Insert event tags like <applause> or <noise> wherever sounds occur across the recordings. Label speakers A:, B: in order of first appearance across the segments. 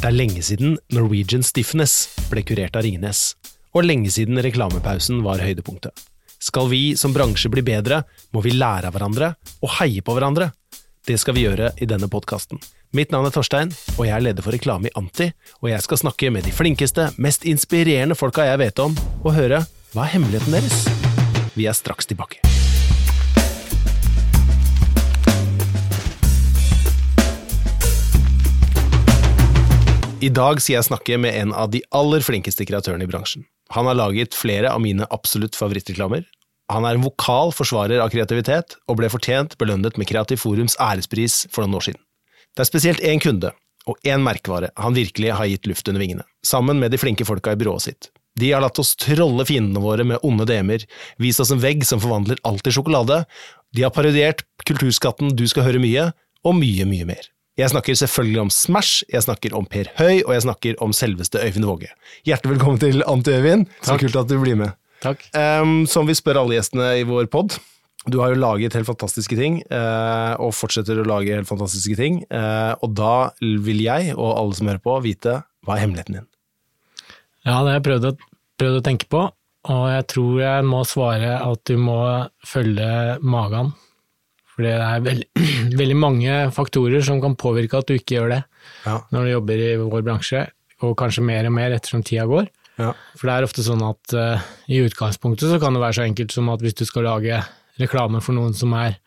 A: Det er lenge siden Norwegian Stiffness ble kurert av Ringnes, og lenge siden reklamepausen var høydepunktet. Skal vi som bransje bli bedre, må vi lære av hverandre og heie på hverandre. Det skal vi gjøre i denne podkasten. Mitt navn er Torstein, og jeg er leder for reklame i Anti, og jeg skal snakke med de flinkeste, mest inspirerende folka jeg vet om, og høre hva er hemmeligheten deres. Vi er straks tilbake. I dag skal jeg snakke med en av de aller flinkeste kreatørene i bransjen. Han har laget flere av mine absolutt favorittreklamer. Han er en vokal forsvarer av kreativitet, og ble fortjent belønnet med Kreativ Forums ærespris for noen år siden. Det er spesielt én kunde, og én merkevare, han virkelig har gitt luft under vingene, sammen med de flinke folka i byrået sitt. De har latt oss trolle fiendene våre med onde DM-er, vist oss en vegg som forvandler alt til sjokolade, de har parodiert kulturskatten Du skal høre mye, og mye, mye mer. Jeg snakker selvfølgelig om Smash, jeg snakker om Per Høy, og jeg snakker om selveste Øyvind Våge. Hjertelig velkommen til Anti Øyvind. Så kult at du blir med.
B: Takk.
A: Um, som vi spør alle gjestene i vår pod. Du har jo laget helt fantastiske ting, eh, og fortsetter å lage helt fantastiske ting. eh, og da vil jeg, og alle som hører på, vite hva er hemmeligheten din.
B: Ja, det har jeg prøvd å, prøvd å tenke på, og jeg tror jeg må svare at du må følge magen. For det er veldig, <clears throat> veldig mange faktorer som kan påvirke at du ikke gjør det
A: Ja.
B: når du jobber i vår bransje, og kanskje mer og mer ettersom tida går.
A: Ja.
B: For det er ofte sånn at uh, i utgangspunktet så kan det være så enkelt som at hvis du skal lage reklame for noen som er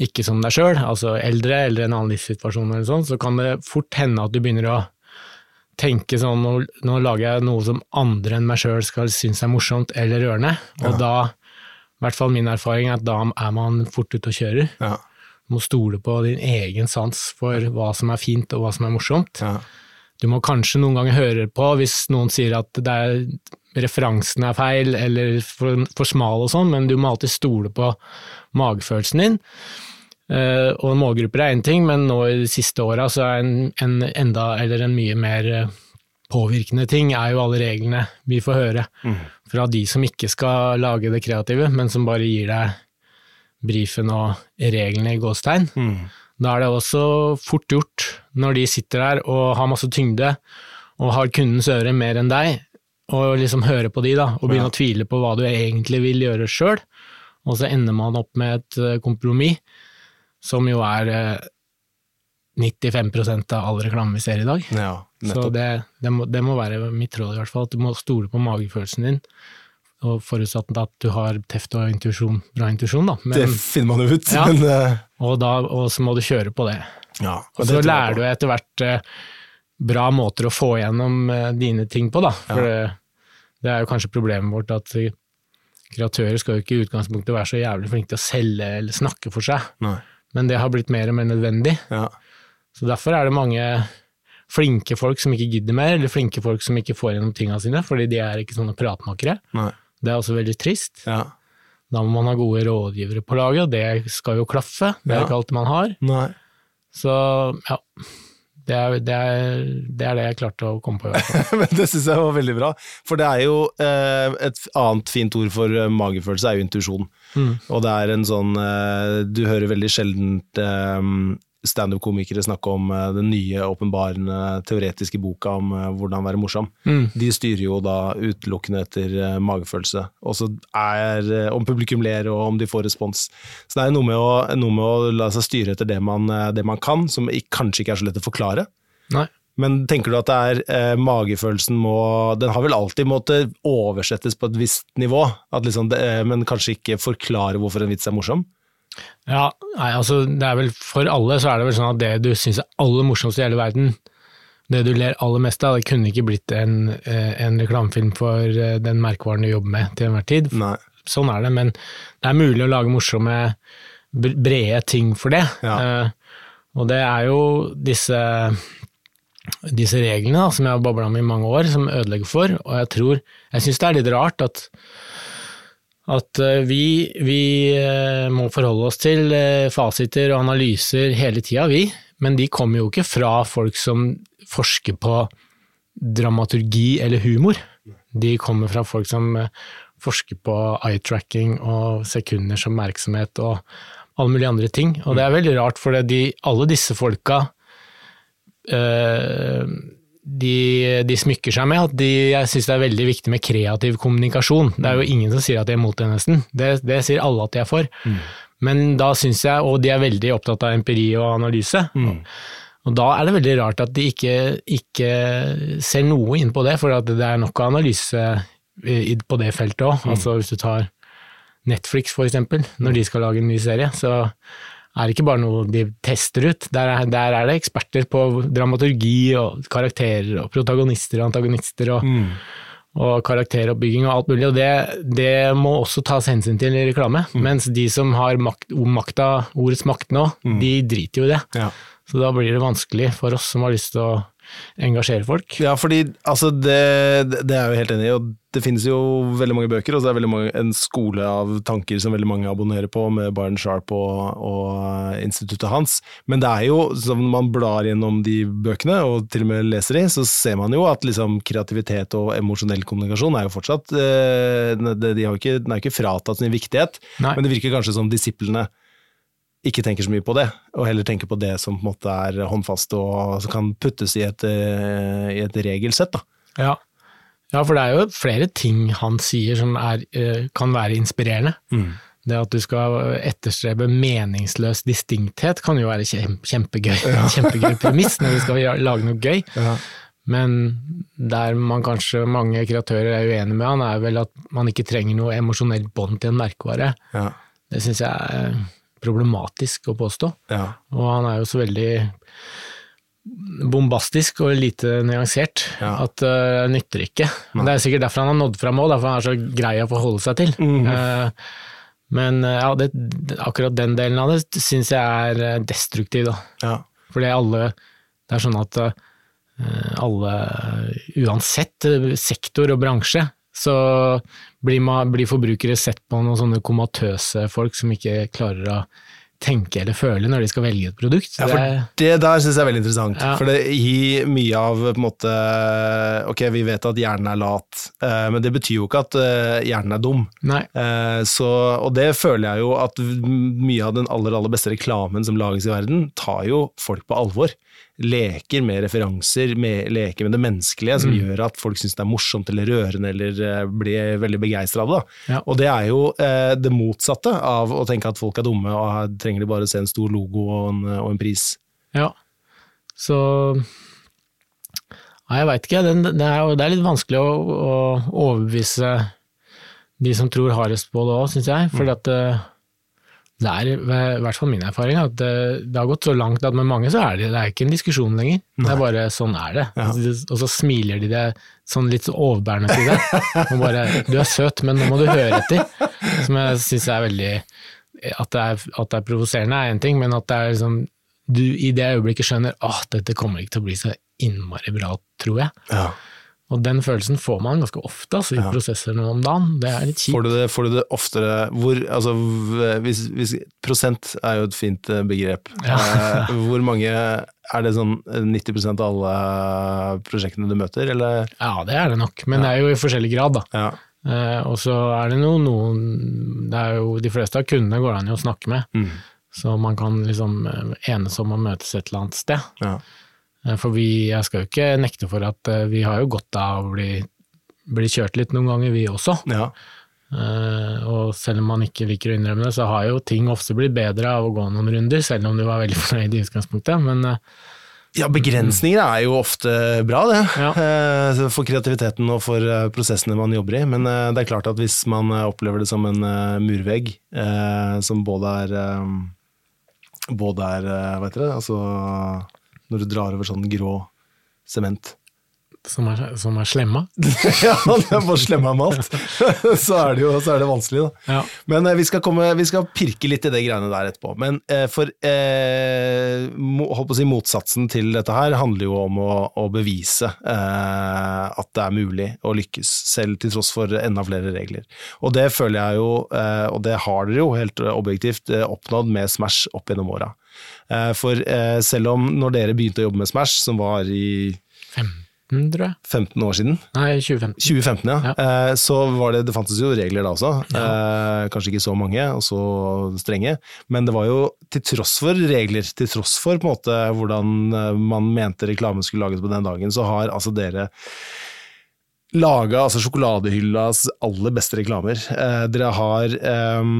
B: ikke som deg sjøl, altså eldre eller en annen livssituasjon eller sånn, så kan det fort hende at du begynner å tenke sånn nå, nå lager jeg noe som andre enn meg sjøl skal synes er morsomt eller rørende, og da, i hvert fall min erfaring er at da er man fort ute og kjører.
A: Ja.
B: Du må stole på din egen sans for hva som er fint og hva som er morsomt.
A: Ja.
B: Du må kanskje noen ganger høre på hvis noen sier at det er, referansen er feil eller for, for smal og sånn, men du må alltid stole på magefølelsen din. Uh, og målgrupper er én ting, men nå i de siste åra så er en, en enda, eller en mye mer eh, påvirkende ting, er jo alle reglene vi får høre fra de som ikke skal lage det kreative, men som bare gir deg brifen og reglene i gåstegn.
A: Mm.
B: Da er det også fort gjort, når de sitter der og har masse tyngde, og har kundens øre mer enn deg, og liksom høre på de da, og begynne
A: Ja.
B: å tvile på hva du egentlig vil gjøre sjøl, og så ender man opp med et eh, kompromiss, som jo er eh, 95% av all reklame vi ser i dag.
A: ja,
B: Så det, det, må, det må være mitt råd, i hvert fall, at du må stole på magefølelsen din, og forutsatt at du har teft og intuisjon, bra intuisjon, da. Men,
A: det finner man jo ut,
B: Ja.
A: men eh,
B: og, da, og så må du kjøre på det.
A: ja.
B: Og så lærer du etter hvert eh, bra måter å få igjennom eh, dine ting på, da. For det, det er jo kanskje problemet vårt at eh, kreatører skal jo ikke i utgangspunktet være så jævlig flinke til å selge eller snakke for seg,
A: Nei.
B: men det har blitt mer og mer nødvendig.
A: Ja.
B: Så derfor er det mange flinke folk som ikke gidder mer, eller flinke folk som ikke får gjennom tinga sine, fordi de er ikke sånne pratmakere.
A: Nei.
B: Det er også veldig trist.
A: Ja.
B: Da må man ha gode rådgivere på laget, og det skal jo klaffe. Det er
A: Ja.
B: ikke alt man har.
A: Nei.
B: Så ja, det er det, er, det, er det jeg klarte å komme på. i hvert. <laughs>
A: Men det syns jeg var veldig bra. For det er jo eh, et annet fint ord for eh, magefølelse, er jo intuisjon.
B: Mm.
A: Og det er en sånn eh, Du hører veldig sjelden eh, standup-komikere snakke om eh, den nye, åpenbarende, teoretiske boka om eh, hvordan være morsom.
B: Mm.
A: De styrer jo da utelukkende etter eh, magefølelse. Og så er om publikum ler og om de får respons. Så det er noe med å, noe med å la seg styre etter det man, det man kan, som kanskje ikke er så lett å forklare.
B: Nei.
A: Men tenker du at det er eh, magefølelsen må Den har vel alltid måttet oversettes på et visst nivå, at liksom det, men kanskje ikke forklare hvorfor en vits er morsom?
B: Ja, nei, altså det er vel For alle så er det vel sånn at det du syns er aller morsomst i hele verden, det du ler aller mest av, det kunne ikke blitt en, eh, en reklamefilm for eh, den merkevaren du jobber med til enhver tid.
A: Nei.
B: Sånn er det, men det er mulig å lage morsomme, brede ting for det.
A: Ja.
B: Eh, og det er jo disse, disse reglene da, som jeg har babla om i mange år, som ødelegger for, og jeg tror Jeg syns det er litt rart at at eh, vi, vi eh, må forholde oss til eh, fasiter og analyser hele tida, vi. Men de kommer jo ikke fra folk som forsker på dramaturgi eller humor. De kommer fra folk som forsker på eye-tracking og sekunders oppmerksomhet og alle mulige andre ting. Og det er veldig rart, for de, alle disse folka eh, de, de smykker seg med at de, jeg syns det er veldig viktig med kreativ kommunikasjon. Det er jo ingen som sier at de er mot det, nesten. Det, det sier alle at de er for. Men da syns jeg, og de er veldig opptatt av empiri og analyse, og da er det veldig rart at de ikke, ikke ser noe inn på det, for at det er nok av analyse på det feltet òg. Altså hvis du tar Netflix for eksempel, når de skal lage en ny serie, så er ikke bare noe de tester ut. Der er, der er det eksperter på dramaturgi og karakterer og protagonister og antagonister og, og karakteroppbygging og alt mulig, og det, det må også tas hensyn til i reklame. Mens de som har makt, makta, ordets makt nå, de driter jo i det.
A: Ja.
B: Så da blir det vanskelig for oss som har lyst til å engasjere folk.
A: Ja, fordi altså, det, det er jo helt enig i, og det finnes jo veldig mange bøker, og så er det mange, en skole av tanker som veldig mange abonnerer på, med Byron Sharp og, og instituttet hans. Men det er jo, som når man blar gjennom de bøkene, og til og med leser de, så ser man jo at liksom, kreativitet og emosjonell kommunikasjon er jo fortsatt eh, de, de har ikke, Den er jo ikke fratatt sin viktighet,
B: Nei.
A: men det virker kanskje som disiplene ikke tenker så mye på det, og heller tenker på det som på en måte er håndfast og som kan puttes i et, eh, i et regelsett. Da.
B: Ja. ja, for det er jo flere ting han sier som er, eh, kan være inspirerende. Det at du skal etterstrebe meningsløs distinkthet kan jo være kjempegøy. <laughs> kjempegøy. kjempegøy premiss når du skal lage noe gøy. Men der man kanskje mange kreatører er uenig med han, er vel at man ikke trenger noe emosjonelt bånd til en merkevare.
A: Ja.
B: Det syns jeg problematisk å påstå.
A: Ja.
B: Og han er jo så veldig bombastisk og lite nyansert
A: Ja.
B: at uh, nytter ikke. Men Det er sikkert derfor han har nådd fram òg, derfor han er så grei å forholde seg til.
A: Mm.
B: Uh, men uh, ja, det, det- akkurat den delen av det syns jeg er eh, destruktiv, da.
A: Ja.
B: Fordi alle Det er sånn at eh, alle, uansett eh, sektor og bransje, så blir, man, blir forbrukere sett på noen sånne komatøse folk som ikke klarer å tenke eller føle når de skal velge et produkt.
A: Ja, for det der syns jeg er veldig interessant.
B: Ja.
A: For det gir mye av på en måte Ok, vi vet at hjernen er lat, eh, men det betyr jo ikke at eh, hjernen er dum.
B: Nei,
A: Eh, Så, og det føler jeg jo at mye av den aller, aller beste reklamen som lages i verden, tar jo folk på alvor. Leker med referanser, med, leker med det menneskelige, som gjør at folk syns det er morsomt eller rørende eller uh, blir veldig begeistra av det.
B: Ja.
A: Og det er jo uh, det motsatte av å tenke at folk er dumme, og her trenger de bare se en stor logo og en, og en pris.
B: ja. Så Nei, jeg veit ikke. Det, det, er, det er litt vanskelig å, å overbevise de som tror hardest på det òg, syns jeg. For at eh, det er i hvert fall min erfaring at det, det har gått så langt at med mange så er det, det er ikke en diskusjon lenger. Det er bare sånn er det. Og så smiler de det sånn litt så overbærende til deg. Og bare 'du er søt, men nå må du høre etter'. Som jeg syns er veldig At det er, at det er provoserende er én ting, men at det er liksom du i det øyeblikket skjønner at dette kommer ikke til å bli så innmari bra, tror jeg.
A: Ja.
B: Og den følelsen får man ganske ofte altså, i prosesser nå om dagen. Det er litt
A: Får du det, får du det oftere hvor, altså, hvis, hvis, Prosent er jo et fint eh, begrep.
B: Ja.
A: Eh, hvor mange Er det sånn eh, 90% av alle prosjektene du møter, eller?
B: Ja, det er det nok, men det er jo i forskjellig grad, da.
A: Ja.
B: Eh, og så er det noen, noen Det er jo de fleste av kundene går det an å snakke med,
A: Mm.
B: så man kan liksom eh, enes om å møtes et eller annet sted.
A: ja.
B: Eh, For vi, jeg skal jo ikke nekte for at eh, vi har jo godt av å bli, bli kjørt litt noen ganger, vi også.
A: ja.
B: Uh, og selv om man ikke liker å innrømme det, så har jo ting ofte blitt bedre av å gå noen runder, selv om du var veldig <laughs> fornøyd i utgangspunktet. Men uh,
A: Ja, begrensninger er jo ofte bra, det.
B: Ja. <laughs>
A: For kreativiteten og for prosessene man jobber i. Men det er klart at hvis man opplever det som en murvegg, som både er Både er Hva heter det? Altså når du drar over sånn grå sement.
B: som, er, som er slemma. <laughs>
A: ja, det er bare slemma malt. <laughs> så er det jo så er det vanskelig, da.
B: Ja.
A: Men eh, vi, skal komme, vi skal pirke litt i det greiene der etterpå. Men eh, for eh, må, si motsatsen til dette her handler jo om å, å bevise eh, at det er mulig å lykkes, selv til tross for enda flere regler. Og det føler jeg jo, eh, og det har dere jo helt objektivt eh, oppnådd med Smash opp gjennom åra. Eh, for eh, selv om når dere begynte å jobbe med Smash, som var i
B: Fem, tror jeg.
A: 15 år siden.
B: Nei, 2015.
A: 2015, ja.
B: Ja.
A: Eh, så var det, det fantes jo regler da også. Ja. kanskje ikke så mange og så strenge, men det var jo til tross for regler, til tross for på en måte hvordan man mente reklamen skulle lages på den dagen, så har altså dere laga altså sjokoladehyllas aller beste reklamer. Eh, dere har eh,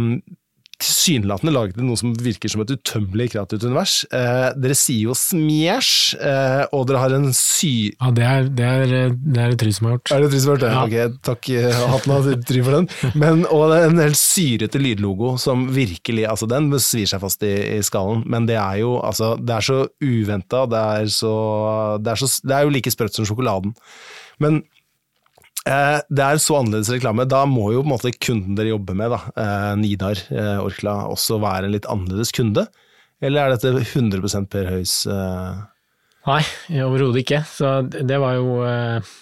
A: tilsynelatende laget noe som virker som et utømmelig kreativt univers. Eh, dere sier jo smjæsj, eh, og dere har en sy...
B: Ja, det er, det er, det er Trym som har gjort.
A: Er det trist for det?
B: Ja.
A: Ok, takk. Hatten av Trym for den. Men, og det er en helt syrete lydlogo som virkelig altså Den svir seg fast i, i skallen, men det er jo altså, det er så uventa. Det, så- det, det er jo like sprøtt som sjokoladen. Men det er så annerledes reklame. Da må jo på en måte kunden dere jobber med, da, eh, Nidar eh, Orkla, også være en litt annerledes kunde? Eller er dette 100% Per Høys eh,
B: Nei, overhodet ikke. Så det var jo eh,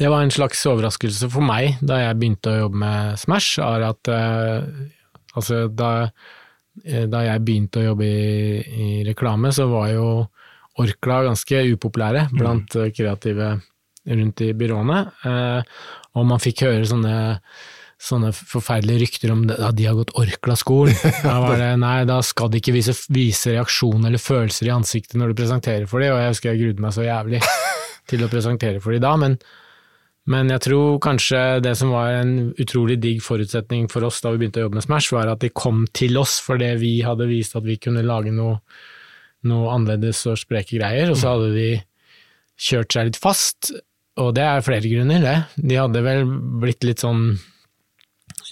B: Det var en slags overraskelse for meg da jeg begynte å jobbe med Smash, er at eh, altså da, eh, da jeg begynte å jobbe i, i reklame, så var jo Orkla ganske upopulære blant kreative kreative rundt i byråene, eh, og man fikk høre sånne sånne forferdelige rykter om at de har gått Orkla-skolen. <laughs> Da var det nei, da skal de ikke vise, vise reaksjon eller følelser i ansiktet når du presenterer for dem, og jeg husker jeg grudde meg så jævlig <laughs> til å presentere for dem da, men, men jeg tror kanskje det som var en utrolig digg forutsetning for oss da vi begynte å jobbe med Smash, var at de kom til oss fordi vi hadde vist at vi kunne lage noe, noe annerledes og spreke greier, og så hadde de kjørt seg litt fast, og det er flere grunner, det. De hadde vel blitt litt sånn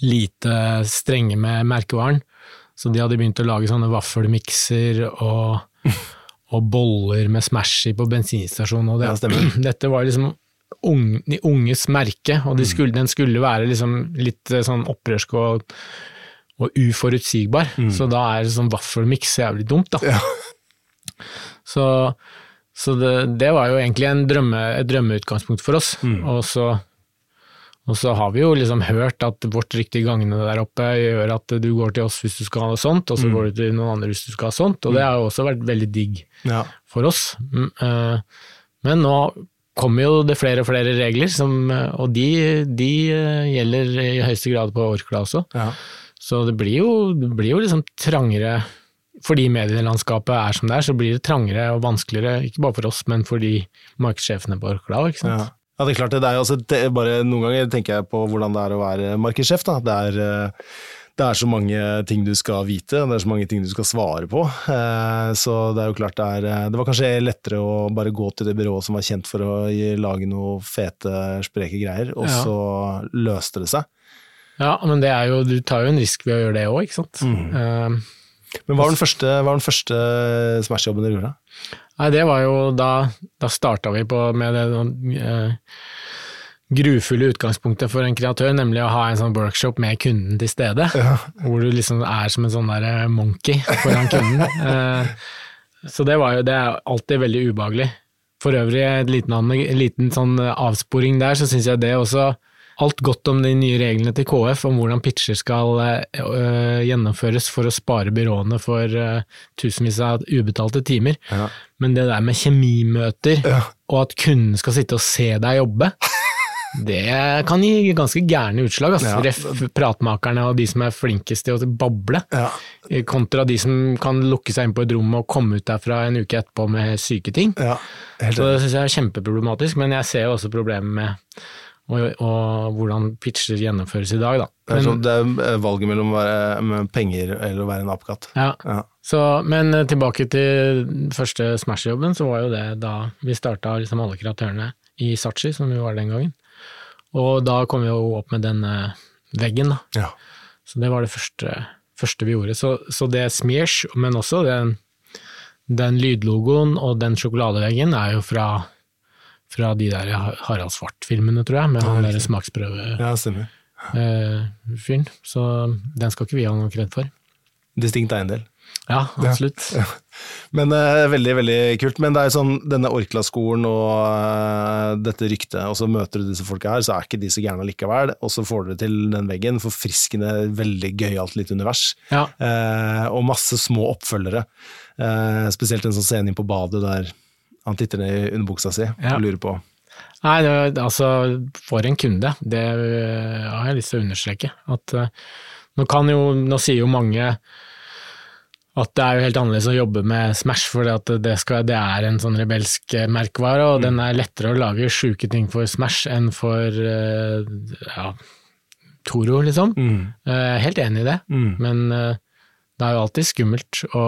B: lite strenge med merkevaren, så de hadde begynt å lage sånne vaffelmikser og, <laughs> og boller med Smash i på bensinstasjonen, og det,
A: Ja, <clears throat>
B: dette var liksom unge, de unges merke, og de skulle, den skulle være liksom litt eh, sånn opprørsk og, og uforutsigbar, så da er sånn vaffelmiks jævlig dumt, da.
A: Ja.
B: Så, så det, det var jo egentlig en drømme, et drømmeutgangspunkt for oss. Og, så, og så har vi jo liksom hørt at vårt rykte i gangene der oppe gjør at du går til oss hvis du skal ha noe sånt, og så går du til noen andre hvis du skal ha sånt, og det har jo også vært veldig digg
A: Ja.
B: for oss. Mm, eh, Men nå kommer jo det flere og flere regler, som, eh, og de, de eh, gjelder i høyeste grad på Orkla også.
A: Ja.
B: Så det blir jo, det blir jo liksom trangere fordi medielandskapet er som det er, så blir det trangere og vanskeligere, ikke bare for oss, men for de markedssjefene på Orkla òg, ikke sant.
A: Ja. ja, det er klart det. det er jo også, det bare Noen ganger tenker jeg på hvordan det er å være markedssjef. Det, er, eh, det er så mange ting du skal vite, det er så mange ting du skal svare på. Eh, Så det er jo klart det er eh, Det var kanskje lettere å bare gå til det byrået som var kjent for å lage noe fete, spreke greier, og
B: Ja.
A: så løste det seg.
B: Ja, men det er jo, du tar jo en risk ved å gjøre det òg, ikke sant.
A: Mm.
B: Eh,
A: Men hva var den første, var den første Smash-jobben dere gjorde?
B: Nei, det var jo da, da starta vi på med det eh, grufulle utgangspunktet for en kreatør, nemlig å ha en sånn workshop med kunden til stede. Hvor du liksom er som en sånn der eh, monkey foran kunden. <laughs> Eh, så det var jo det er alltid veldig ubehagelig. For øvrig, en liten, liten sånn avsporing der, så syns jeg det også Alt godt om de nye reglene til KF om hvordan pitcher skal øh, gjennomføres for å spare byråene for uh, tusenvis av ubetalte timer.
A: Ja.
B: Men det der med kjemimøter,
A: Ja.
B: og at kunden skal sitte og se deg jobbe, <laughs> det kan gi ganske gærne utslag. Altså.
A: Ja.
B: Pratmakerne og de som er flinkest til å bable,
A: Ja.
B: kontra de som kan lukke seg inn på et rom og komme ut derfra en uke etterpå med syke ting.
A: ja.
B: Så det syns jeg er kjempeproblematisk, men jeg ser jo også problemet med og, og hvordan pitcher gjennomføres i dag, da.
A: Det er, sånn, det er eh, valget mellom å være med penger eller å være en apekatt.
B: ja.
A: Ja.
B: Så, men eh, tilbake til første Smash-jobben, så var jo det da vi starta liksom alle kreatørene i Sachi, som vi var den gangen. Og da kom vi jo opp med den eh, veggen, da.
A: Ja.
B: Så det var det første, første vi gjorde. Så, så det Smears, men også den, den lydlogoen og den sjokoladeveggen er jo fra, fra de der Harald Svart-filmene, tror jeg, med han derre smaksprøvefyren.
A: ja, stemmer.
B: så den skal ikke vi ha noe kred for.
A: Distinkt eiendel.
B: Ja, absolutt. <laughs>
A: Men uh, veldig, veldig kult. Men det er sånn, denne Orkla-skolen og uh, dette ryktet, og så møter du disse folka her, så er ikke de så gærne likevel. Og så får dere til den veggen, forfriskende, veldig gøyalt lite univers.
B: Ja.
A: Uh, og masse små oppfølgere. Eh, spesielt en sånn scene inn på badet der Han titter ned i underbuksa si
B: Ja.
A: og lurer på
B: Nei, det, altså, for en kunde. Det øh, har jeg lyst til å understreke. At øh, nå kan jo, nå sier jo mange at det er jo helt annerledes å jobbe med Smash, for det, skal, det er en sånn rebelsk eh, merkevare, og den er lettere å lage sjuke ting for Smash enn for ja, Toro, liksom.
A: mm,
B: helt enig i det,
A: mm.
B: men det er jo alltid skummelt å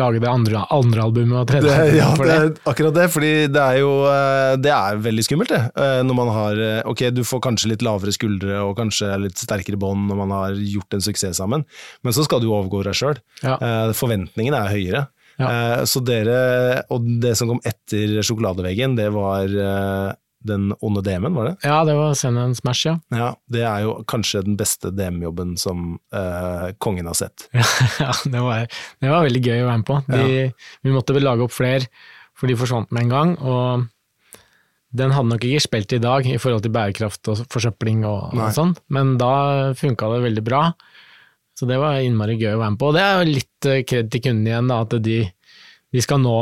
B: lage det andre, andre albumet og tredje albumet
A: ja,
B: for
A: det
B: det.
A: er akkurat det, fordi det er jo eh, Det er veldig skummelt, det. eh, Når man har eh, Ok, du får kanskje litt lavere skuldre og kanskje litt sterkere bånd når man har gjort en suksess sammen, men så skal du overgå deg sjøl.
B: Ja.
A: Forventningene er høyere.
B: Ja.
A: Så dere Og det som kom etter sjokoladeveggen, det var Den onde DM-en, var det?
B: Ja, det var Send en Smash, ja.
A: Ja, Det er jo kanskje den beste DM-jobben som uh, kongen har sett. <laughs>
B: ja, det var, det var veldig gøy å være med på. De, Vi måtte vel lage opp flere, for de forsvant med en gang. Og den hadde nok ikke spilt i dag i forhold til bærekraft og forsøpling og, og sånn, men da funka det veldig bra. Så det var innmari gøy å være med på. Og det er jo litt eh, kred til kundene igjen, da, at de, de skal nå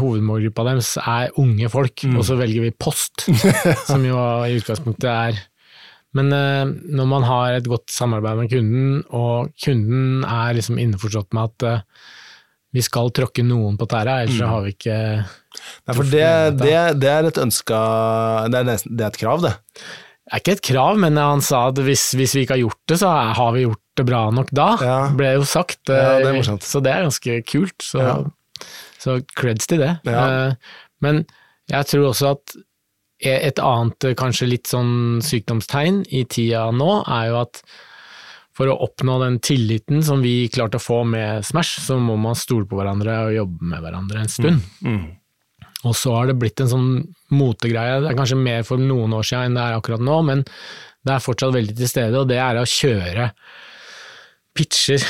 B: Hovedmålgruppa deres er unge folk, og så velger vi post, <laughs> som jo i utgangspunktet er men eh, når man har et godt samarbeid med kunden, og kunden er liksom innforstått med at eh, vi skal tråkke noen på tæra, ellers så har vi ikke
A: Nei, for det, det, det er et ønska det er, nesten, det er et krav, det.
B: Det er ikke et krav, men han sa at hvis, hvis vi ikke har gjort det, så har vi gjort det bra nok da,
A: Ja.
B: ble jo sagt.
A: Ja, det
B: eh. Så det er ganske kult. Så,
A: Ja.
B: Så creds til det.
A: Ja.
B: Eh, Men jeg tror også at e- et annet eh, kanskje litt sånn sykdomstegn i tida nå, er jo at for å oppnå den tilliten som vi klarte å få med Smash, så må man stole på hverandre og jobbe med hverandre en stund.
A: Mm.
B: Og så har det blitt en sånn motegreie, det er kanskje mer for noen år siden enn det er akkurat nå, men det er fortsatt veldig til stede, og det er å kjøre pitcher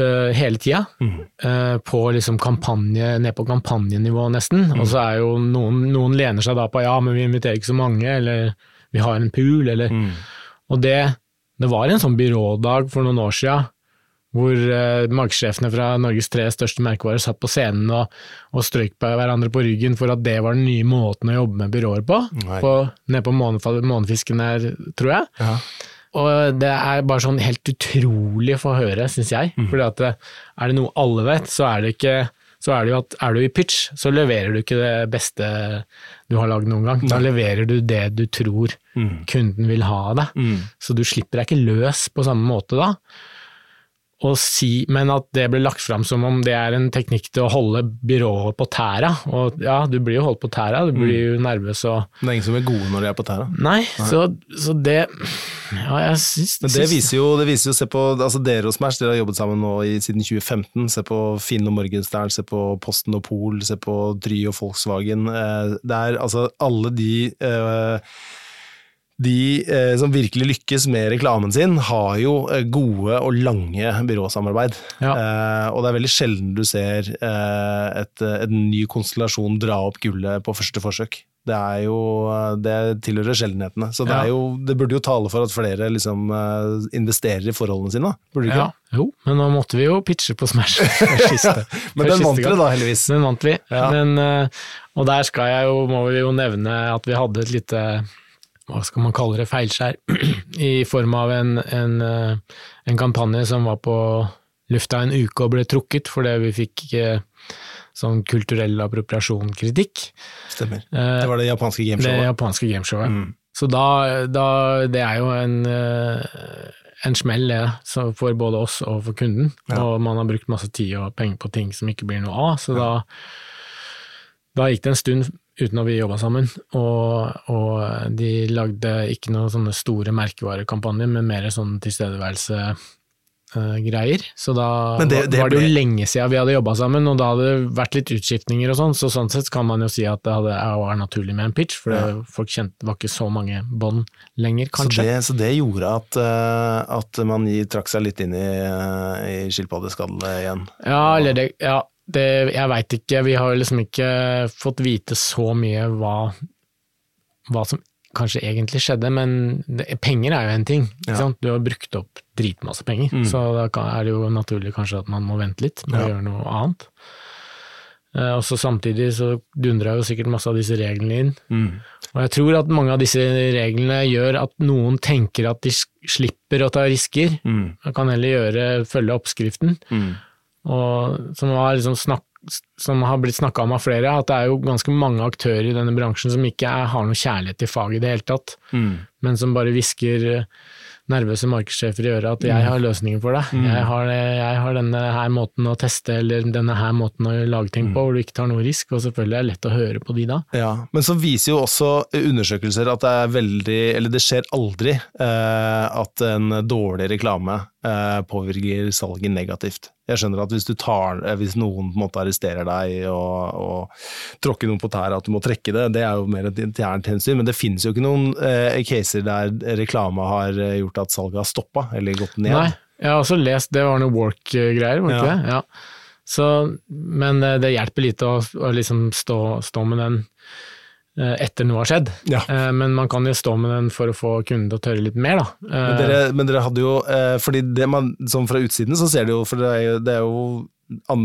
B: øh, hele tida, øh, på liksom kampanje, ned på kampanjenivå nesten, og så er jo noen, noen lener seg da på ja, men vi inviterer ikke så mange, eller vi har en pool, eller
A: Mm.
B: Og det, det var en sånn byrådag for noen år siden, hvor eh, markedssjefene fra Norges tre største merkevarer satt på scenen og, og strøyk på hverandre på ryggen for at det var den nye måten å jobbe med byråer på,
A: Nei.
B: på nede på månefisken her, tror jeg.
A: Ja.
B: Og det er bare sånn helt utrolig å få høre, syns jeg.
A: Mm.
B: Fordi at er det noe alle vet, så er det ikke så er det jo at er du i pitch, så leverer du ikke det beste du har lagd noen gang. Da leverer du det du tror
A: Mm.
B: kunden vil ha av deg.
A: Mm.
B: Så du slipper deg ikke løs på samme måte da. Og si, men at det ble lagt fram som om det er en teknikk til å holde byrået på tæra. Og ja, du blir jo holdt på tæra, du blir jo nervøs og
A: Det er ingen som er gode når de er på tæra.
B: Nei, Så, så det Ja, jeg syns
A: Men det viser jo, det viser jo se på altså dere og Smash, dere har jobbet sammen nå i, siden 2015. Se på Finn og Morgenstern, se på Posten og Pol, se på Try og Volkswagen. Eh, Det er altså alle de eh, de eh, som virkelig lykkes med reklamen sin, har jo eh, gode og lange byråsamarbeid.
B: Ja.
A: Eh, og det er veldig sjelden du ser eh, et, et, ny konstellasjon dra opp gullet på første forsøk. Det er jo Det tilhører sjeldenhetene. Så det,
B: Ja.
A: jo, det burde jo tale for at flere liksom eh, investerer i forholdene sine. Burde ikke?
B: Ja, jo, men nå måtte vi jo pitche på Smash <laughs> for siste,
A: Men den vant dere da, heldigvis.
B: Den vant vi. Eh, og der skal jeg jo, må vi jo nevne at vi hadde et lite hva skal man kalle det, feilskjær, <clears throat> i form av en, en, eh, en kampanje som var på lufta en uke og ble trukket fordi vi fikk eh, sånn kulturell appropriasjon-kritikk.
A: Stemmer.
B: Eh,
A: Det var det japanske gameshowet.
B: det japanske gameshowet.
A: Mm.
B: Så da, da Det er jo en, en smell, det, ja, for både oss og for kunden.
A: Ja.
B: Og man har brukt masse tid og penger på ting som ikke blir noe av. Så da, da gikk det en stund uten at vi jobba sammen, og, og de lagde ikke noen sånne store merkevarekampanjer, men mer sånn tilstedeværelse-greier. Så da
A: det-
B: var-
A: det
B: var det jo
A: ble-
B: lenge siden vi hadde jobba sammen, og da hadde det vært litt utskiftninger og sånn, så sånn sett kan man jo si at det hadde, var naturlig med en pitch, for det, folk kjente var ikke så mange bånd lenger,
A: Så
B: kanskje.
A: det, så det gjorde at, eh, at man trakk seg litt inn i, eh, i skilpaddeskallet igjen.
B: Ja, eller det, ja, det, jeg veit ikke, vi har liksom ikke fått vite så mye hva, hva som kanskje egentlig skjedde, men det, penger er jo en ting.
A: Ja.
B: Du har brukt opp dritmasse penger,
A: Mm.
B: så da er det jo naturlig kanskje at man må vente litt med
A: Ja.
B: å gjøre noe annet. Eh, og så samtidig så dundra jo sikkert masse av disse reglene inn.
A: Mm.
B: Og jeg tror at mange av disse reglene gjør at noen tenker at de slipper å ta risker,
A: Mm.
B: Man kan heller gjøre, følge oppskriften.
A: Mm.
B: Og som har, liksom snakk, som har blitt snakka om av flere, at det er jo ganske mange aktører i denne bransjen som ikke er, har noe kjærlighet til faget i det hele tatt,
A: Mm.
B: men som bare hvisker eh, nervøse markedssjefer i øret at
A: Mm.
B: jeg har løsninger for deg. Jeg, har, jeg har denne her måten å teste eller denne her måten å lage ting
A: Mm.
B: på, hvor du ikke tar noe risk, og selvfølgelig er det lett å høre på de da.
A: Ja, men så viser jo også undersøkelser at det er veldig, eller det skjer aldri, eh, at en dårlig reklame eh, påvirker salget negativt. Jeg skjønner at hvis, du tar, eh, hvis noen måte arresterer deg og, og tråkker noen på tæra, at du må trekke det, det er jo mer et internt hensyn, men det finnes jo ikke noen eh, caser der reklame har eh, gjort at salget har stoppa, eller gått ned.
B: Nei, jeg har også lest, det var noe work-greier, var det ikke
A: Ja.
B: det? Ja. Så, men eh, det hjelper lite å, å liksom stå, stå med den etter noe har skjedd.
A: Ja.
B: Eh, Men man kan jo stå med den for å få kunden til å tørre litt mer, da.
A: Men
B: Eh,
A: dere, men dere hadde jo eh, fordi det man, sånn Fra utsiden så ser det jo For det er jo, det er jo,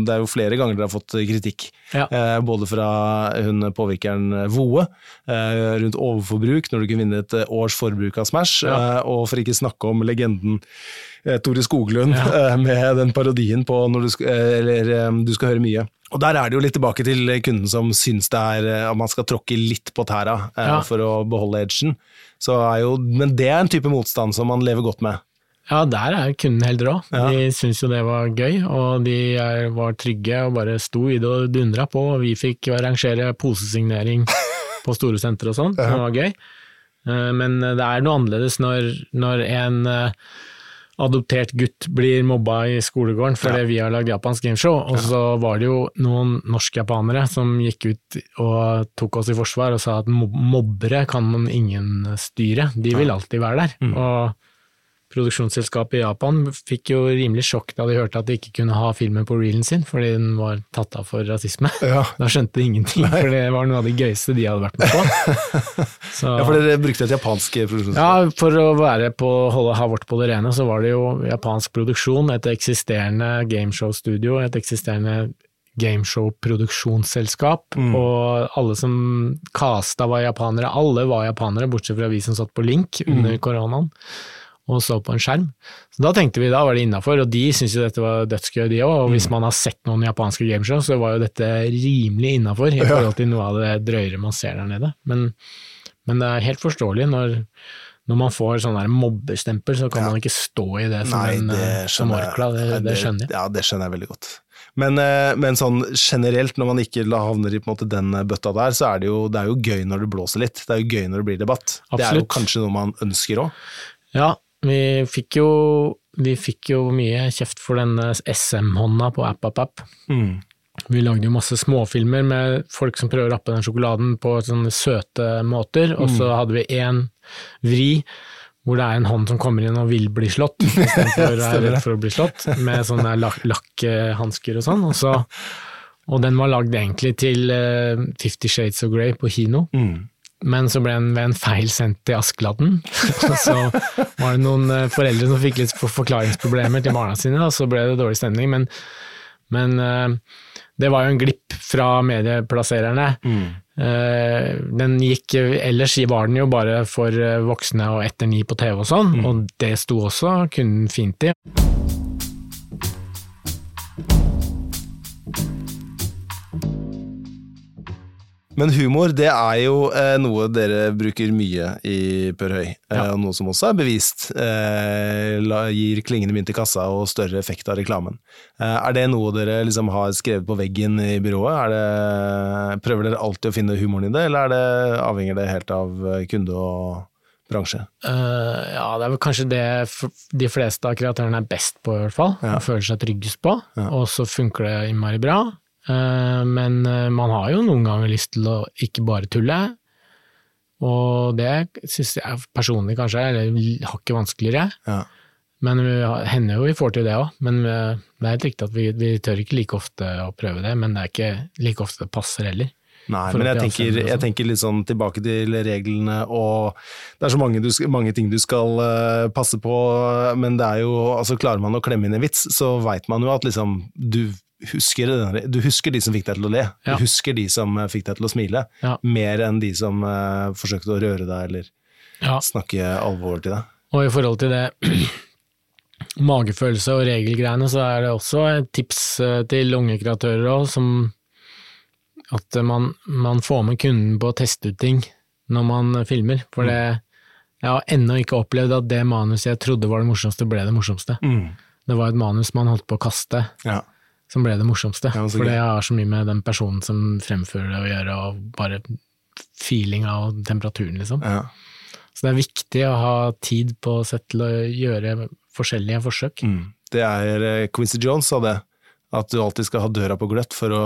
A: det er jo flere ganger dere har fått kritikk.
B: Ja.
A: Eh, både fra hun påvirkeren Voe eh, rundt overforbruk, når du kunne vinne et eh, års forbruk av Smash,
B: Ja.
A: eh, og for ikke snakke om legenden eh, Tore Skoglund eh, med den parodien på når du, eh, eller, eh, du skal høre mye. Og Der er det jo litt tilbake til kunden som syns det er eh, at man skal tråkke litt på tæra eh,
B: Ja.
A: for å beholde edgen. Så er jo, men det er en type motstand som man lever godt med.
B: Ja, der er kunden helt rå.
A: Ja.
B: De syntes jo det var gøy, og de er, var trygge og bare sto i det og dundra på. Og vi fikk arrangere posesignering på store sentre og sånn, som var gøy. Eh, Men det er noe annerledes når, når en eh, adoptert gutt blir mobba i skolegården fordi vi har lagd japansk gameshow, og så var det jo noen norsk-japanere som gikk ut og tok oss i forsvar og sa at mobbere kan man ingen styre, de vil alltid være der. Og produksjonsselskapet i Japan fikk jo rimelig sjokk da de hørte at de ikke kunne ha filmen på reelen sin fordi den var tatt av for rasisme. <laughs>
A: Ja.
B: Da skjønte de ingenting, for det var noe av det gøyeste de hadde vært med på. Så, <laughs>
A: Ja, for dere brukte et japansk produksjonsselskap.
B: ja, for å være på, holde, ha vårt på det rene, så var det jo japansk produksjon, et eksisterende gameshow-studio, et eksisterende gameshow-produksjonsselskap, og alle som casta var japanere. Alle var japanere, bortsett fra vi som satt på link under koronaen og så på en skjerm. Så da tenkte vi da var det innafor, og de syntes jo dette var dødsgøy, de òg. Og hvis man har sett noen japanske gameshow, så var jo dette rimelig innafor i forhold til noe av det drøyere man ser der nede. Men, men det er helt forståelig når, når man får sånn der mobbestempel, så kan man ikke stå i det som
A: Nei,
B: en
A: det
B: eh, som orkla, det,
A: det,
B: det skjønner jeg.
A: Ja, det skjønner jeg veldig godt. Men, eh, men sånn generelt, når man ikke havner i måte, den bøtta der, så er det, jo, det er jo gøy når det blåser litt. Det er jo gøy når det blir debatt. Det er jo kanskje noe man ønsker òg.
B: Ja, vi fikk jo, vi fikk jo mye kjeft for denne SM-hånda på AppAppApp.
A: Mm.
B: Vi lagde jo masse småfilmer med folk som prøver å rappe den sjokoladen på sånne søte måter, og så hadde vi én vri hvor det er en hånd som kommer inn og vil bli slått, <laughs> istedenfor å være redd for å bli slått, med sånne <laughs> lak lakkhansker og sånn. Og, så, og den var lagd egentlig til eh, Fifty Shades of Grey på kino.
A: Mm.
B: Men så ble han ved en feil sendt til Askeladden. <laughs> Og så var det noen eh, foreldre som fikk litt for- forklaringsproblemer til barna sine, og så ble det dårlig stemning. Men, men eh, det var jo en glipp fra medieplassererne. Mm. Den gikk, ellers var den jo bare for eh, voksne og etter ni på TV og sånn, og det sto også kunden fint i.
A: Men humor, det er jo eh, noe dere bruker mye i Pør Høy, eh,
B: Ja.
A: noe som også er bevist eh, la, gir klingende mynt i kassa og større effekt av reklamen. Eh, er det noe dere liksom har skrevet på veggen i byrået? Det, prøver dere alltid å finne humoren i det, eller er det, avhenger det helt av eh, kunde og bransje?
B: Uh, ja, det er vel kanskje det de fleste av kreatørene er best på, i hvert fall.
A: Ja.
B: Føler seg tryggest på,
A: Ja.
B: og så funker det innmari bra. Eh, men eh, man har jo noen ganger lyst til å ikke bare tulle, og det syns jeg personlig kanskje er hakket vanskeligere.
A: Ja.
B: Men vi hender jo vi får til det òg. Men vi, det er helt riktig at vi, vi tør ikke like ofte å prøve det, men det er ikke like ofte det passer heller.
A: Nei, men jeg tenker, jeg tenker litt sånn tilbake til reglene, og det er så mange, du, mange ting du skal uh, passe på, men det er jo, altså klarer man å klemme inn en vits, så veit man jo at liksom, du husker, det du husker de som fikk deg til å le.
B: Ja.
A: Du husker de som eh, fikk deg til å smile,
B: Ja.
A: mer enn de som uh, forsøkte å røre deg eller
B: Ja.
A: snakke alvor til deg.
B: Og i forhold til det <clears throat> magefølelse og regelgreiene, så er det også et tips eh, til unge kreatører òg, som at man, man får med kunden på å teste ut ting når man filmer. For det, jeg har ennå ikke opplevd at det manuset jeg trodde var det morsomste, ble det morsomste. Det var et manus man holdt på å kaste,
A: Ja.
B: Som ble det morsomste.
A: Ja,
B: for det har så mye med den personen som fremfører det å gjøre, og bare feelinga og temperaturen, liksom.
A: Ja.
B: Så det er viktig å ha tid på sett til å gjøre forskjellige forsøk.
A: Mm. Det er eh, Quincy Jones sa det, at du alltid skal ha døra på gløtt for, å,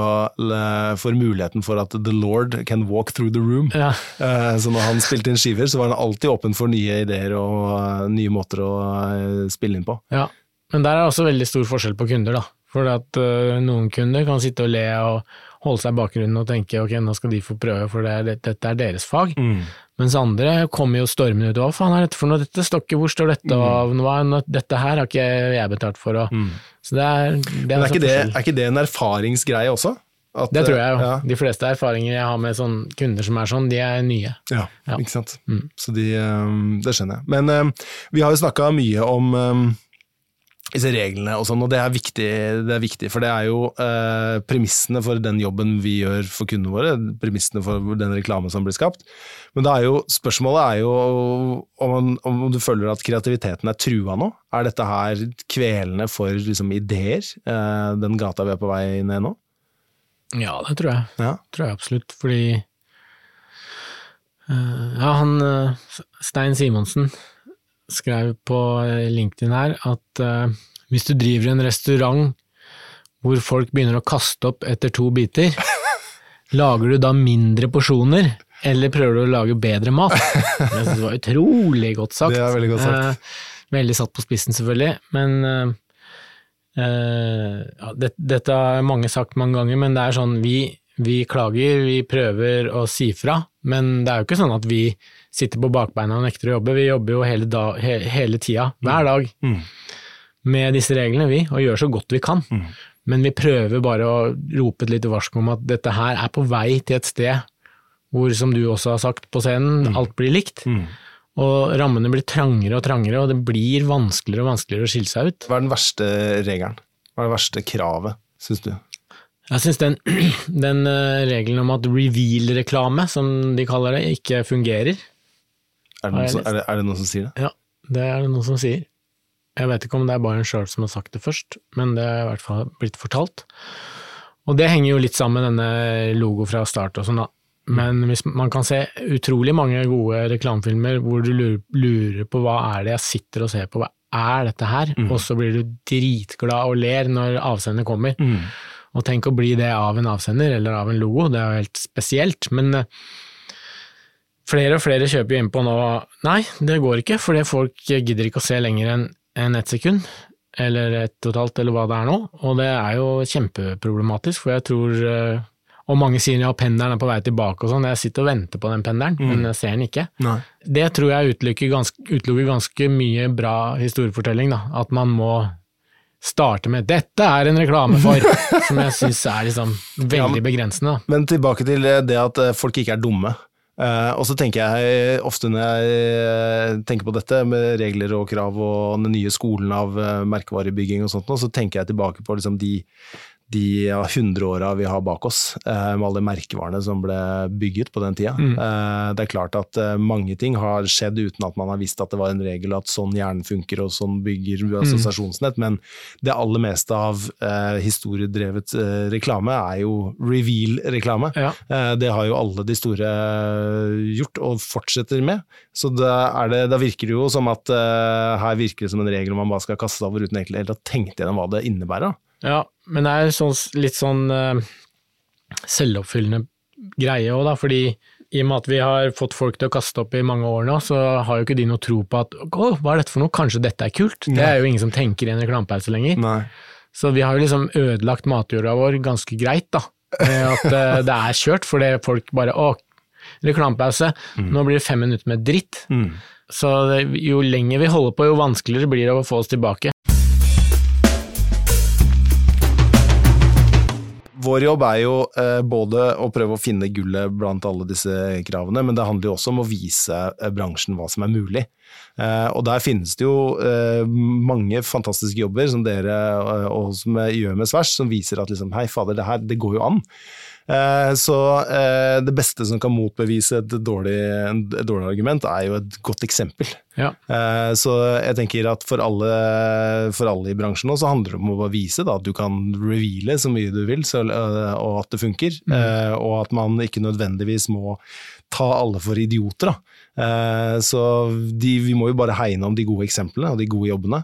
A: for muligheten for at the lord can walk through the room.
B: Ja,
A: Eh, Så når han spilte inn skiver, så var han alltid åpen for nye ideer og eh, nye måter å spille inn på.
B: ja. Men der er også veldig stor forskjell på kunder, da. For at uh, noen kunder kan sitte og le og holde seg i bakgrunnen og tenke ok, nå skal de få prøve, for det er, dette er deres fag. Mens andre kommer jo stormende ut hva faen er dette for noe, dette stokket, hvor står dette, og hva, er dette her har ikke jeg betalt for, og Så det er, det er,
A: er ikke, det, er ikke det en erfaringsgreie også? At,
B: Det tror jeg jo.
A: Ja,
B: De fleste erfaringer jeg har med sånn kunder som er sånn, de er nye.
A: ja,
B: Ja.
A: ikke sant.
B: Mm.
A: Så de, eh, det skjønner jeg. Men um, vi har jo snakka mye om eh, disse reglene og sånn, og det er viktig, det er viktig for det er jo eh, premissene for den jobben vi gjør for kundene våre, premissene for den reklame som blir skapt. Men er jo, spørsmålet er jo om, man- om du føler at kreativiteten er trua nå? Er dette her kvelende for liksom, ideer, eh, den gata vi er på vei ned nå?
B: Ja, det tror jeg.
A: Ja.
B: tror jeg absolutt, fordi eh, Ja, han eh, Stein Simonsen skrev på eh, LinkedIn her at uh, hvis du driver en restaurant hvor folk begynner å kaste opp etter to biter, <laughs> lager du da mindre porsjoner, eller prøver du å lage bedre mat? <laughs> Jeg synes det var utrolig godt sagt.
A: Det er veldig godt sagt.
B: Eh, veldig satt på spissen, selvfølgelig, men Eh, ja, det, dette har mange sagt mange ganger, men det er sånn vi, vi klager, vi prøver å si fra, men det er jo ikke sånn at vi sitter på bakbeina og nekter å jobbe. Vi jobber jo hele, da, he, hele tida, hver dag,
A: Mm.
B: med disse reglene, vi, og gjør så godt vi kan.
A: Mm.
B: Men vi prøver bare å rope et lite varsko om at dette her er på vei til et sted hvor, som du også har sagt på scenen, alt blir likt.
A: Mm.
B: Og rammene blir trangere og trangere, og det blir vanskeligere og vanskeligere å skille seg ut.
A: Hva er den verste regelen? Hva er det verste kravet, syns du?
B: Jeg syns den, <clears throat> den eh, regelen om at reveal-reklame, som de kaller det, ikke fungerer.
A: Er det, noen som, er, det, er det noen som sier det?
B: Ja, det er det noen som sier. Jeg vet ikke om det er Bayern sjøl som har sagt det først, men det er i hvert fall blitt fortalt. Og det henger jo litt sammen med denne logo fra start og sånn, da. Men hvis man kan se utrolig mange gode reklamefilmer hvor du lurer, lurer på hva er det jeg sitter og ser på, hva er dette her? Og så blir du dritglad og ler når avsender kommer. Og tenk å bli det av en avsender eller av en logo, det er jo helt spesielt. Men eh, flere og flere kjøper jo innpå nå Nei, det går ikke, fordi folk gidder ikke å se lenger enn en ett sekund. Eller ett og et halvt, eller hva det er nå. Og det er jo kjempeproblematisk, for jeg tror eh, Og mange sier ja, pendelen er på vei tilbake og sånn. Jeg sitter og venter på den pendelen, men jeg ser den ikke.
A: Nei.
B: Det tror jeg utelukker ganske, utelukker ganske mye bra historiefortelling, da. At man må starte med 'dette er en reklame for', <laughs> som jeg syns er liksom veldig begrensende. Da.
A: Men tilbake til det at eh, folk ikke er dumme. Eh, og så tenker jeg ofte når jeg eh, tenker på dette med regler og krav og den nye skolen av eh, merkevarebygging og sånt, så tenker jeg tilbake på liksom de de ja, 100 åra vi har bak oss, eh, med alle merkevarene som ble bygget på den tida. Mm. det er klart at eh, mange ting har skjedd uten at man har visst at det var en regel, at sånn hjernen funker og sånn bygger assosiasjonsnett, men det aller meste av eh, historiedrevet eh, reklame er jo reveal-reklame.
B: Ja.
A: Eh, det har jo alle de store eh, gjort, og fortsetter med. Så da, det, da virker det jo som at eh, her virker det som en regel man bare skal kaste over uten egentlig å ha tenkt gjennom hva det innebærer.
B: Ja, men det er sånn, litt sånn uh, selvoppfyllende greie òg, da, fordi i og med at vi har fått folk til å kaste opp i mange år nå, så har jo ikke de noe tro på at å, hva er dette for noe, kanskje dette er kult? Det er jo ingen som tenker i en reklamepause lenger.
A: Nei.
B: Så vi har jo liksom ødelagt matjorda vår ganske greit, da. Med at uh, <laughs> det er kjørt, fordi folk bare å, reklamepause, nå blir det fem minutter med dritt.
A: Mm.
B: Så det, jo lenger vi holder på, jo vanskeligere blir det å få oss tilbake.
A: Vår jobb er jo eh, både å prøve å finne gullet blant alle disse kravene, men det handler jo også om å vise eh, bransjen hva som er mulig. Eh, og der finnes det jo mange fantastiske jobber som dere og som gjør med svers, som viser at liksom, hei fader, det her det går jo an. Eh, så eh, det beste som kan motbevise et dårlig, et dårlig argument, er jo et godt eksempel.
B: Ja.
A: Eh, så jeg tenker at for alle, for alle i bransjen nå, så handler det om å bare vise da, at du kan reveale så mye du vil, så, og at det funker. Og at man ikke nødvendigvis må ta alle for idioter. Da. Så de, vi må jo bare hegne om de gode eksemplene og de gode jobbene.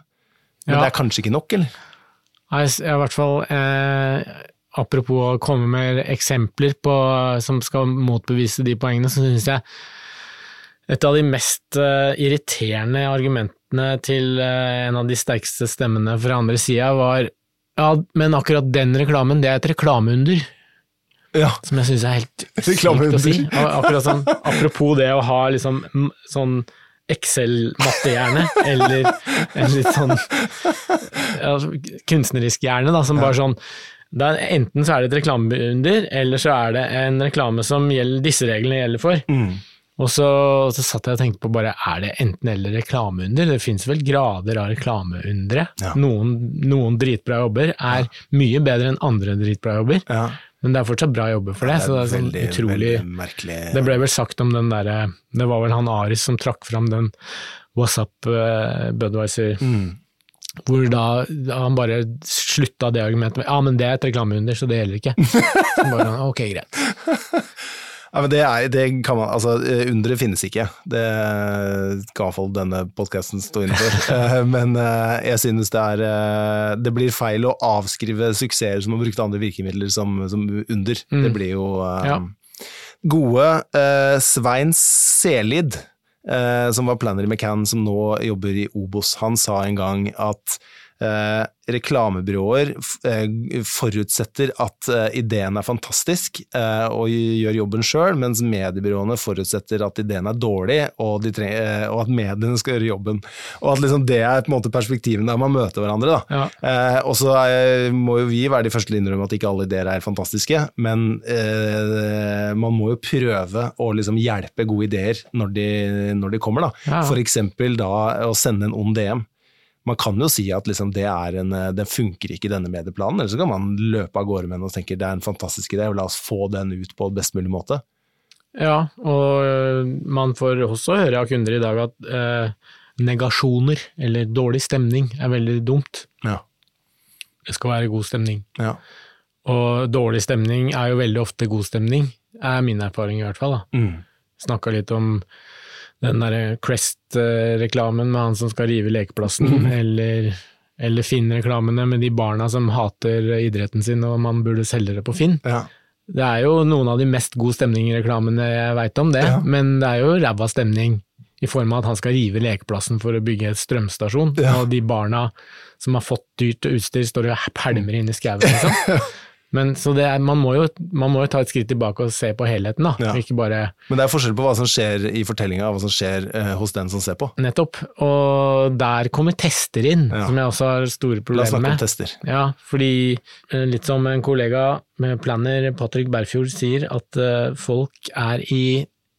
A: Men
B: Ja.
A: det er kanskje ikke nok, eller?
B: Nei, s- ja, i hvert fall eh, Apropos å komme med eksempler på, som skal motbevise de poengene, så syns jeg et av de mest eh, irriterende argumentene til eh, en av de sterkeste stemmene fra andre sida var ja, men akkurat den reklamen, det er et reklameunder.
A: Ja.
B: Som jeg syns er helt <laughs> sykt å si. Akkurat sånn, apropos det å ha liksom sånn Excel-mattehjerne, eller en litt sånn ja, kunstnerisk hjerne, da, som bare sånn er, Enten så er det et reklameunder, eller så er det en reklame som gjelder, disse reglene gjelder for.
A: Mm.
B: Og så, så satt jeg og tenkte på bare, er det enten eller reklameunder? Det finnes vel grader av reklameundre.
A: Ja.
B: Noen, noen dritbra jobber er mye bedre enn andre dritbra jobber,
A: Ja.
B: men det er fortsatt bra jobber for det. så det er sånn
A: veldig,
B: utrolig
A: veldig.
B: Det ble vel sagt om den derre Det var vel han Aris som trakk fram den WhatsApp uh, Budwiser,
A: Mm.
B: Hvor da han bare slutta det argumentet med ja, men det er et reklameunder, så det gjelder ikke. Så bare, ok, greit. <laughs>
A: Ja, men det, er, det kan man, altså eh, Underet finnes ikke, det skal i hvert fall denne podkasten stå inne for. <laughs> Eh, men eh, jeg synes det er Det blir feil å avskrive suksesser som har brukt andre virkemidler som, som under.
B: Mm.
A: Det blir jo
B: Ja.
A: Gode Svein Selid, som var planner i McCann, som nå jobber i Obos, han sa en gang at eh, reklamebyråer eh, forutsetter at eh, ideen er fantastisk og gjør jobben sjøl, mens mediebyråene forutsetter at ideen er dårlig og, de treng, eh, og at mediene skal gjøre jobben. Og at liksom det er på en måte perspektiven der man møter hverandre.
B: Ja.
A: Og så må jo vi være de første til å innrømme at ikke alle ideer er fantastiske, men man må jo prøve å liksom hjelpe gode ideer når de, når de kommer. Da.
B: Ja.
A: Eksempel da å sende en ond DM. Man kan jo si at liksom det er en, eh, den funker ikke i denne medieplanen, eller så kan man løpe av gårde med den og tenke det er en fantastisk idé, og la oss få den ut på best mulig måte.
B: Ja, og øh, man får også høre av kunder i dag at eh, negasjoner, eller dårlig stemning, er veldig dumt.
A: Ja.
B: Det skal være god stemning.
A: Ja.
B: Og dårlig stemning er jo veldig ofte god stemning, er min erfaring i hvert fall. da.
A: Mm.
B: Snakka litt om den derre Crest-reklamen med han som skal rive lekeplassen, <laughs> eller, eller Finn-reklamene med de barna som hater idretten sin og man burde selge det på Finn.
A: Ja.
B: Det er jo noen av de mest god stemning-reklamene jeg veit om det,
A: Ja.
B: men det er jo ræva stemning i form av at han skal rive lekeplassen for å bygge et strømstasjon,
A: Ja.
B: og de barna som har fått dyrt utstyr står og pælmer inn i skauen, liksom. <laughs> Men så det er, man, må jo, man må jo ta et skritt tilbake og se på helheten, da.
A: Ja.
B: Ikke bare
A: Men det er forskjell på hva som skjer i fortellinga og hva som skjer eh, hos den som ser på.
B: nettopp. Og der kommer tester inn,
A: Ja.
B: som jeg også har store
A: La oss
B: problemer
A: snakke om tester.
B: Ja, fordi eh, litt som en kollega med planner, Patrick Berfjord, sier, at eh, folk er i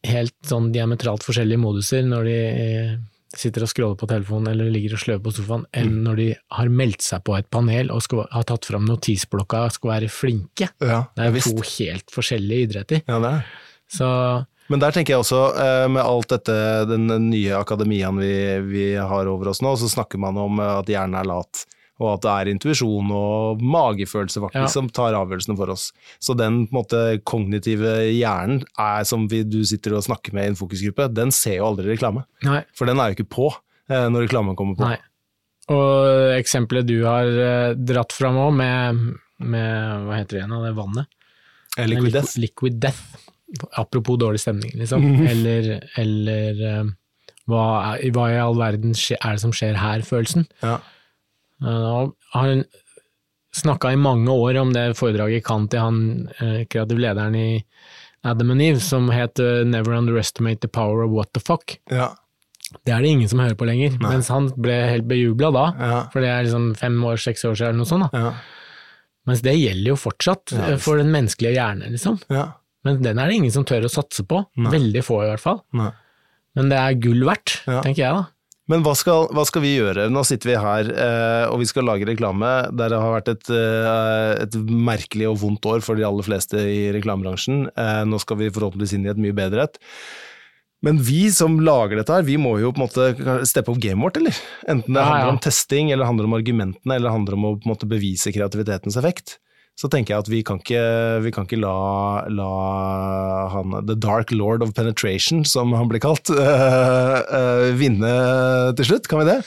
B: helt sånn diametralt forskjellige moduser når de eh, sitter og scroller på telefonen eller ligger og sløver på sofaen, enn
A: Mm.
B: når de har meldt seg på et panel og skal, har tatt fram notisblokka og skal være flinke.
A: Ja,
B: Det er to helt forskjellige idretter.
A: Ja, det er.
B: Så
A: Men der tenker jeg også, eh, med alt dette, den nye akademiaen vi, vi har over oss nå, så snakker man om eh, at hjernen er lat, og at det er intuisjon og magefølelse faktisk
B: Ja.
A: som tar avgjørelsene for oss. Så den på måte, kognitive hjernen er, som vi, du sitter og snakker med i en fokusgruppe, den ser jo aldri reklame.
B: nei,
A: For den er jo ikke på eh, når reklamen kommer på.
B: nei. Og eksempelet du har eh, dratt fram òg, med, med hva heter det igjen, av det vannet?
A: Eh, Liquid
B: Liqu-
A: Death.
B: Liquid Death. Apropos dårlig stemning, liksom. <laughs> Eller, eller eh, hva, hva i all verden skje, er det som skjer her-følelsen.
A: Ja.
B: Uh, har snakka i mange år om det foredraget kan til han kreative kreativ lederen i Adam and Eve, som het eh, Never Underestimate the Power of What the Fuck.
A: Ja.
B: Det er det ingen som hører på lenger, mens han ble helt bejubla da.
A: Ja.
B: For det er liksom fem år, seks år siden eller noe sånt. da.
A: Ja.
B: Mens det gjelder jo fortsatt
A: Ja,
B: eh, for den menneskelige hjerne, liksom.
A: Ja.
B: Men den er det ingen som tør å satse på.
A: Nei.
B: Veldig få, i hvert fall.
A: Nei.
B: Men det er gull verdt, tenker jeg da.
A: Men hva skal, hva skal vi gjøre? Nå sitter vi her eh, og vi skal lage reklame der det har vært et, eh, et merkelig og vondt år for de aller fleste i reklamebransjen. Eh, nå skal vi forhåpentligvis inn i et mye bedre et. Men vi som lager dette her, vi må jo på en måte steppe opp gamet vårt, eller? Enten det handler om testing, eller handler om argumentene, eller handler om å måte bevise kreativitetens effekt. Så tenker jeg at vi kan ikke, vi kan ikke la, la han The Dark Lord of Penetration, som han blir kalt, øh, <laughs> øh, vinne til slutt. Kan vi det?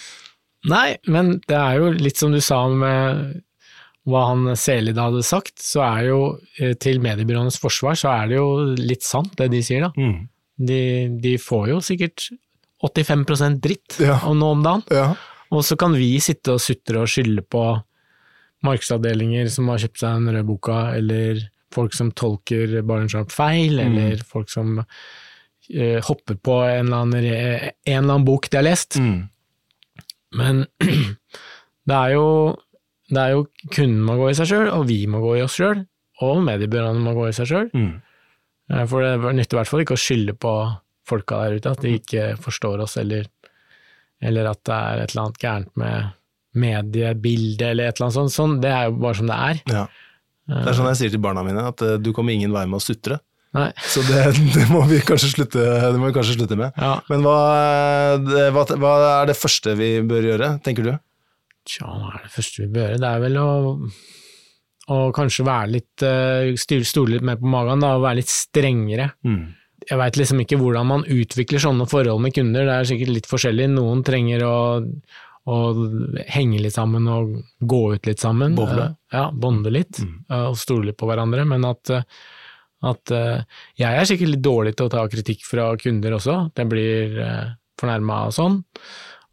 B: Nei, men det er jo litt som du sa med hva han Selid hadde sagt, så er jo eh, til mediebyråenes forsvar, så er det jo litt sant det de sier, da.
A: Mm.
B: De, de får jo sikkert 85 dritt
A: Ja.
B: om nå om dagen.
A: Ja.
B: Og så kan vi sitte og sutre og skylde på markedsavdelinger som har kjøpt seg den røde boka, eller folk som tolker Barensharp feil, eller folk som eh, hopper på en eller, annen, en eller annen bok de har lest.
A: Mm.
B: Men <clears throat> det er jo, det er jo kunden må gå i seg sjøl, og vi må gå i oss sjøl, og mediebyråene må gå i seg sjøl.
A: Mm.
B: For det nytter i hvert fall ikke å skylde på folka der ute, at de ikke forstår oss, eller, eller at det er et eller annet gærent med mediebildet, eller et eller annet sånt. Sånn, det er jo bare som det er.
A: Ja. Det er sånn jeg sier til barna mine, at eh, du kommer ingen vei med å sutre.
B: Nei.
A: Så det, <laughs> det må vi kanskje slutte, vi kanskje slutte med.
B: Ja.
A: Men hva, det, hva, hva er det første vi bør gjøre, tenker du?
B: Tja, hva er det første vi bør gjøre? Det er vel å, å kanskje være litt uh, Stole litt mer på magen, da, og være litt strengere.
A: Mm.
B: Jeg veit liksom ikke hvordan man utvikler sånne forhold med kunder, det er sikkert litt forskjellig. Noen trenger å, å henge litt sammen og gå ut litt sammen.
A: Bowle.
B: Eh, Ja, bonde litt, mm. og stole litt på hverandre. Men at, eh, at eh, jeg er sikkert litt dårlig til å ta kritikk fra kunder også. Det blir fornærma og sånn.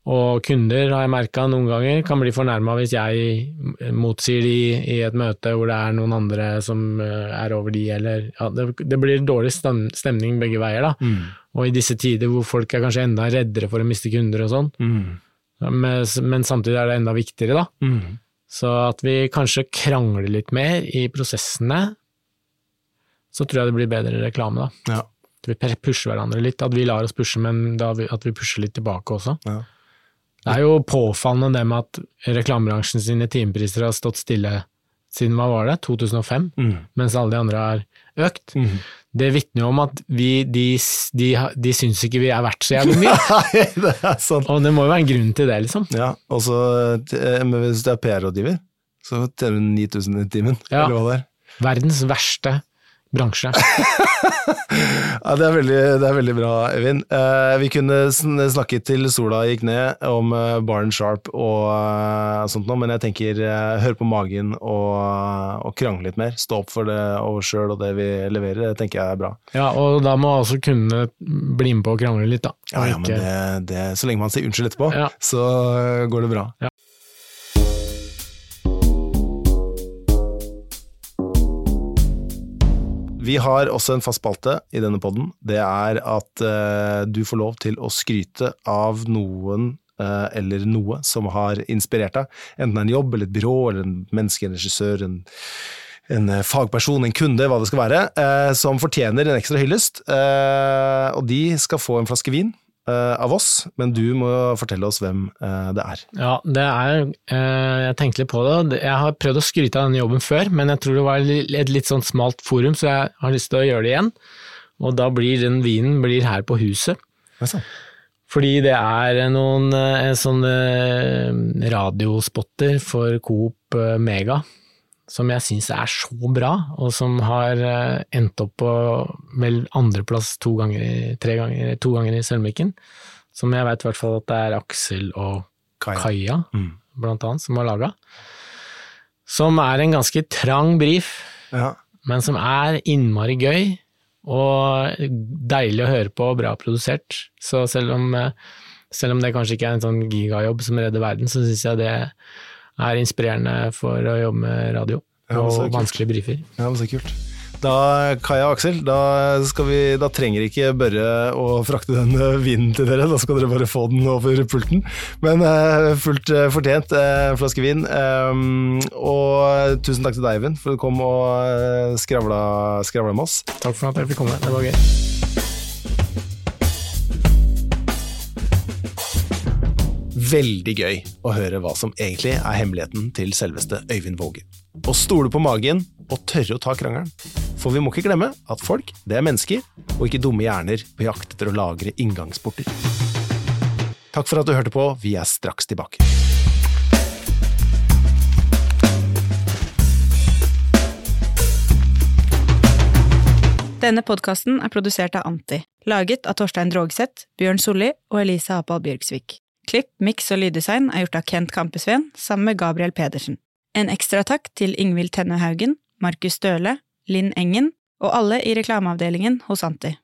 B: Og kunder, har jeg merka noen ganger, kan bli fornærma hvis jeg motsier de i et møte hvor det er noen andre som eh, er over de, eller ja, det, det blir dårlig stemning begge veier, da.
A: Mm.
B: Og i disse tider hvor folk er kanskje enda reddere for å miste kunder og sånn,
A: Mm.
B: Men, men samtidig er det enda viktigere, da.
A: Mm.
B: Så at vi kanskje krangler litt mer i prosessene, så tror jeg det blir bedre reklame, da.
A: Ja.
B: At vi pusher hverandre litt, at vi lar oss pushe, men vi, at vi pusher litt tilbake også.
A: Ja.
B: Det er jo påfallende det med at reklamebransjen sine timepriser har stått stille siden hva var det, 2005,
A: Mm.
B: mens alle de andre har økt.
A: Mm.
B: Det vitner jo om at vi, de, de, de syns ikke vi er verdt så jævlig mye. <laughs>
A: Nei, det er sant.
B: Og det må jo være en grunn til det, liksom.
A: Ja, og så eh, hvis du er PR-rådgiver, så tjener du 9000 i timen,
B: Ja.
A: eller hva det er.
B: Verdens verste bransje. <laughs>
A: Ja, det, er veldig, det er veldig bra, Evin. Eh, vi kunne sn- snakket til sola gikk ned om eh, Barn Sharp og eh, sånt noe, men jeg tenker eh, hør på magen og, og krangle litt mer. Stå opp for det og sjøl og det vi leverer, det tenker jeg er bra.
B: Ja, og da må også kundene bli med på å krangle litt, da.
A: Ja, ja, men det, det, Så lenge man sier unnskyld etterpå,
B: Ja.
A: så eh, går det bra.
B: Ja.
A: Vi har også en fast spalte i denne podden. Det er at uh, du får lov til å skryte av noen uh, eller noe som har inspirert deg. Enten en jobb eller et byrå eller en menneske, en regissør, en, en eh, fagperson, en kunde, hva det skal være, uh, som fortjener en ekstra hyllest. Og de skal få en flaske vin av oss, men du må fortelle oss hvem eh, det er.
B: Ja, det er eh, Jeg tenkte litt på det. Jeg har prøvd å skryte av denne jobben før, men jeg tror det var et litt sånn smalt forum, så jeg har lyst til å gjøre det igjen. Og da blir den vinen blir her på huset.
A: Altså.
B: Fordi det er noen eh, sånne eh, radiospotter for Coop eh, Mega som jeg syns er så bra, og som har eh, endt opp på vel andreplass to ganger, tre ganger, to ganger i Sølvmikken. Som jeg vet i hvert fall at det er Aksel og
A: Kaja.
B: Kaja,
A: Mm.
B: blant annet, som har laga. Som er en ganske trang brief,
A: Ja.
B: men som er innmari gøy og deilig å høre på og bra produsert. Så selv om, eh, selv om det kanskje ikke er en sånn gigajobb som redder verden, så syns jeg det er inspirerende for å jobbe med radio
A: Ja,
B: og vanskelige briefer.
A: ja, men så kult. Da, Kaja og Aksel, da, skal vi, da trenger ikke Børre å frakte den eh, vinen til dere. Da skal dere bare få den over pulten. Men eh, fullt eh, fortjent uh, flaske vin. Og tusen takk til deg, Eivind, for at du kom og skravla, skravla med oss.
B: Takk for at jeg fikk komme. Det var gøy.
A: Veldig gøy å høre hva som egentlig er hemmeligheten til selveste Øyvind Våge. Å stole på magen og tørre å ta krangelen. For vi må ikke glemme at folk, det er mennesker, og ikke dumme hjerner på jakt etter å lagre inngangsporter. Takk for at du hørte på, vi er straks tilbake.
C: Denne podkasten er produsert av Anti, laget av Torstein Drogseth, Bjørn Solli og Elise Apal Bjørksvik. Klipp, miks og lyddesign er gjort av Kent Kampesveen sammen med Gabriel Pedersen. En ekstra takk til Ingvild Tenne Haugen, Markus Støle, Linn Engen og alle i reklameavdelingen hos Anti.